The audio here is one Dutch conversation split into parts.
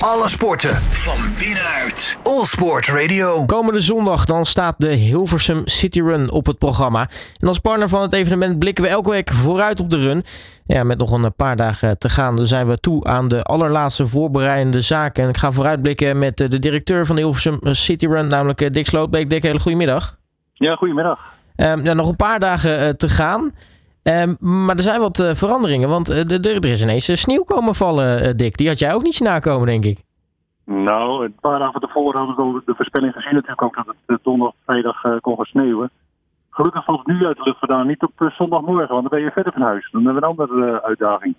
Alle sporten van binnenuit. All Sport Radio. Komende zondag dan staat de Hilversum City Run op het programma. En als partner van het evenement blikken we elke week vooruit op de run. Ja, met nog een paar dagen te gaan dan zijn we toe aan de allerlaatste voorbereidende zaken. En ik ga vooruitblikken met de directeur van de Hilversum City Run, namelijk Dick Slootbeek. Dick, hele goedemiddag. Ja, goedemiddag. Um, ja, nog een paar dagen te gaan. Um, maar er zijn wat uh, veranderingen, want uh, er is ineens uh, sneeuw komen vallen, Dick. Die had jij ook niet zien nakomen, denk ik. Nou, een paar dagen tevoren hadden we de voorspelling gezien natuurlijk ook dat het donderdag, vrijdag kon gaan sneeuwen. Gelukkig valt het nu uit de lucht vandaan, niet op zondagmorgen, want dan ben je verder van huis. Dan hebben we een andere uitdaging.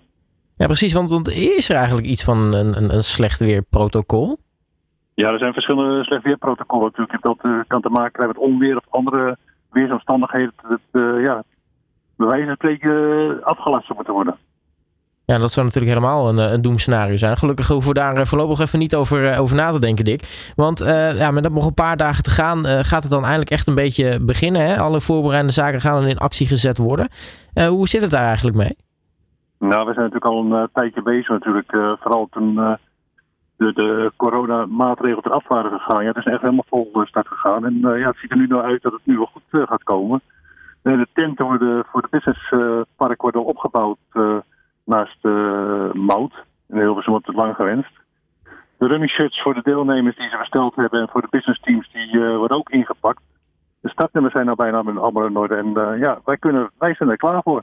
Ja, precies, want, want, is er eigenlijk iets van een, een, een slecht weerprotocol? Ja, er zijn verschillende slecht weerprotocollen natuurlijk. Dat kan te maken krijgen met onweer of andere weersomstandigheden. Dat, ja, bij wijze van spreken afgelast moeten worden. Ja, dat zou natuurlijk helemaal een, een doemscenario zijn. Gelukkig hoeven we daar voorlopig even niet over, over na te denken, Dick. Want uh, ja, met nog een paar dagen te gaan, uh, gaat het dan eindelijk echt een beetje beginnen. Hè? Alle voorbereidende zaken gaan dan in actie gezet worden. Uh, hoe zit het daar eigenlijk mee? Nou, we zijn natuurlijk al een tijdje bezig natuurlijk. vooral toen de, de coronamaatregelen eraf waren gegaan. Ja, het is echt helemaal vol start gegaan. En ja, het ziet er nu nou uit dat het nu wel goed gaat komen. De tenten worden voor het businesspark worden opgebouwd uh, naast uh, Mout. In Hilversum wordt het lang gewenst. De running shirts voor de deelnemers die ze besteld hebben en voor de business teams die uh, worden ook ingepakt. De startnummers zijn al bijna allemaal in orde en ja, wij, kunnen, wij zijn er klaar voor.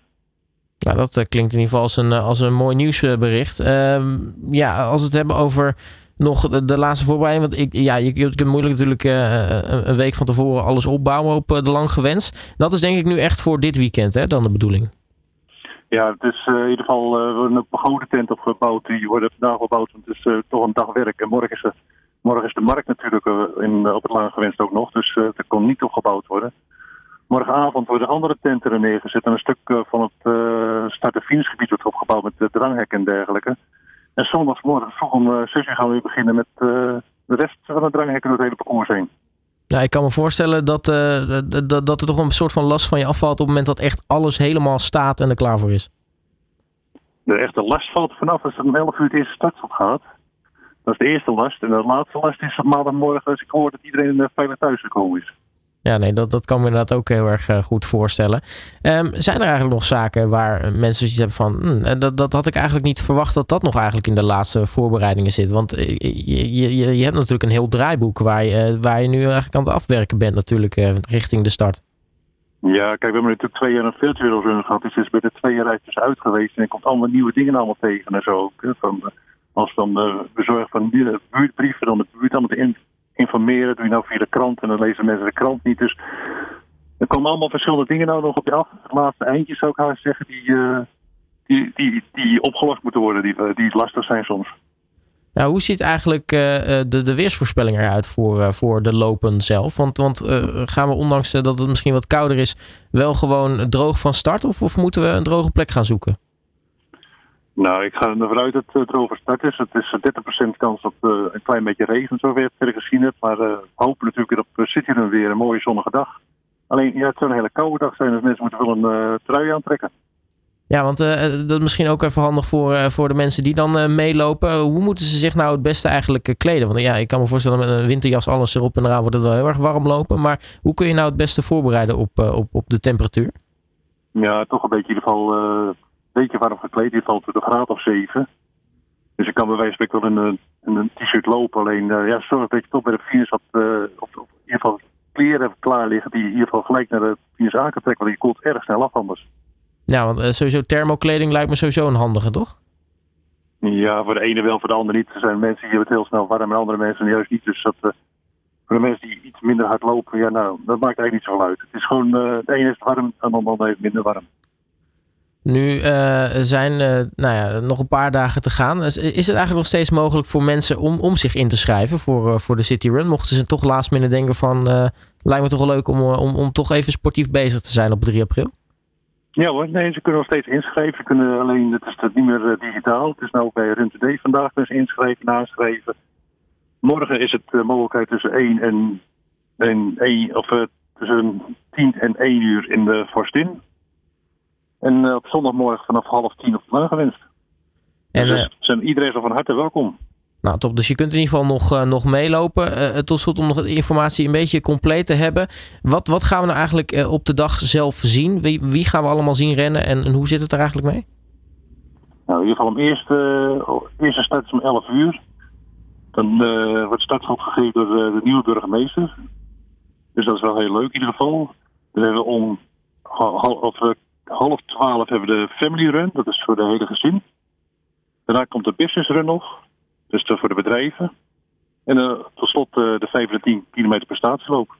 Nou, dat klinkt in ieder geval als een, als een mooi nieuwsbericht. Uh, ja, als we het hebben over nog de, laatste voorbereiding? Want ik, ja, je, je kunt moeilijk natuurlijk uh, een week van tevoren alles opbouwen op de lang gewenst. Dat is denk ik nu echt voor dit weekend hè, dan de bedoeling. Ja, het is uh, in ieder geval een pagode tent opgebouwd. Die worden vandaag gebouwd. Het is toch een dag werk. En morgen is, de, morgen is de markt natuurlijk in, op het lange gewenst ook nog. Dus er kon niet opgebouwd worden. Morgenavond worden andere tenten er neergezet. En een stuk van het start- en wordt opgebouwd met dranghekken en dergelijke. En zondagsmorgen vroeg om 6 uur gaan we weer beginnen met de rest van het dranghekken door het hele parcours heen. Ja, ik kan me voorstellen dat, uh, dat, dat er toch een soort van last van je afvalt op het moment dat echt alles helemaal staat en er klaar voor is. De echte last valt vanaf als het om 11 uur het eerste startschot gaat. Dat is de eerste last. En de laatste last is op maandagmorgen als ik hoor dat iedereen veilig thuis gekomen is. Ja, nee, dat, dat kan me inderdaad ook heel erg uh, goed voorstellen. Um, zijn er eigenlijk nog zaken waar mensen zoiets hebben van... Hmm, dat, dat had ik eigenlijk niet verwacht dat dat nog eigenlijk in de laatste voorbereidingen zit. Want je, je, je, je hebt natuurlijk een heel draaiboek waar je, waar je nu eigenlijk aan het afwerken bent natuurlijk richting de start. Ja, kijk, we hebben natuurlijk twee jaar een virtual run gehad. Dus is bij de twee jaar eventjes uit geweest. En er komt allemaal nieuwe dingen allemaal tegen en zo. Van, als dan de bezorg van buurtbrieven, dan de buurt allemaal in informeren. Doe je nou via de krant en dan lezen mensen de krant niet. Dus er komen allemaal verschillende dingen nou nog op je af. Het laatste eindje zou ik haast zeggen, die, uh, die, die, die opgelost moeten worden, die, die lastig zijn soms. Nou, hoe ziet eigenlijk uh, de, de weersvoorspelling eruit voor, voor de lopen zelf? Want, want gaan we ondanks dat het misschien wat kouder is, wel gewoon droog van start? Of, of moeten we een droge plek gaan zoeken? Nou, ik ga ervan uit dat het erover start is. Het is 30% kans op klein beetje regen, zover ik het gezien heb. Maar we hopen natuurlijk op City dan weer een mooie zonnige dag. Alleen, ja, het zou een hele koude dag zijn, dus mensen moeten wel een uh, trui aantrekken. Ja, want dat is misschien ook even handig voor, voor de mensen die dan meelopen. Hoe moeten ze zich nou het beste eigenlijk kleden? Want ja, ik kan me voorstellen met een winterjas alles erop en eraan wordt het wel heel erg warm lopen. Maar hoe kun je nou het beste voorbereiden op, op, op de temperatuur? Ja, toch een beetje in ieder geval beetje warm gekleed. Die valt de graad of 7. Dus ik kan bij wijze van spreken wel in een, een t-shirt lopen. Alleen uh, ja, zorg dat je toch bij de finish uh, of, of, in ieder geval kleren klaar liggen die in ieder geval gelijk naar de finish aan kan trekken. Want je koelt erg snel af anders. Ja, want uh, sowieso thermokleding lijkt me sowieso een handige, toch? Ja, voor de ene wel, voor de andere niet. Er zijn mensen die het heel snel warm en andere mensen juist niet. Dus dat, voor de mensen die iets minder hard lopen, ja, nou, dat maakt eigenlijk niet zoveel uit. Het is gewoon, de ene is warm en de andere heeft minder warm. Nu uh, zijn uh, nou ja, nog een paar dagen te gaan. Is, het eigenlijk nog steeds mogelijk voor mensen om, om zich in te schrijven voor, uh, voor de City Run? Mochten ze toch laatst minute denken van, lijkt me toch wel leuk om, om, om toch even sportief bezig te zijn op 3 april? Ja hoor, nee, ze kunnen nog steeds inschrijven. Kunnen alleen, het is niet meer digitaal. Het is nou bij Run Today vandaag dus inschrijven, naschrijven. Morgen is het mogelijkheid tussen 1 en, en 1, of tussen 10 en 1 uur in de Forstin. En uh, op zondagmorgen vanaf half tien op de gewenst. En, dus uh, zijn, iedereen al van harte welkom. Nou, top. Dus je kunt in ieder geval nog, uh, nog meelopen. Uh, tot slot om nog de informatie een beetje compleet te hebben. Wat, wat gaan we nou eigenlijk uh, op de dag zelf zien? Wie, wie gaan we allemaal zien rennen en, en hoe zit het er eigenlijk mee? Nou, in ieder geval om eerste, eerste start is om 11 uur. Dan wordt startschot gegeven door de, de, nieuwe burgemeester. Dus dat is wel heel leuk in ieder geval. Dan hebben we om half, half twaalf hebben we de family run. Dat is voor de hele gezin. Daarna komt de business run nog. Dus voor de bedrijven. En uh, tot slot uh, de 5 en 10 kilometer prestatieloop.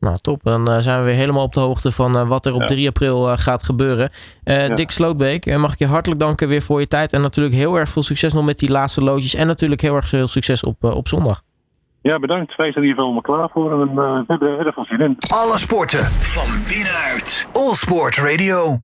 Nou, top. Dan uh, zijn we weer helemaal op de hoogte van wat er op ja. 3 april gaat gebeuren. Ja. Dick Slootbeek, mag ik je hartelijk danken weer voor je tijd. En natuurlijk heel erg veel succes nog met die laatste loodjes. En natuurlijk heel erg veel succes op, op zondag. Ja, bedankt. Wij zijn hier wel klaar voor en we hebben er veel zin in. Alle sporten van binnenuit. All Sport Radio.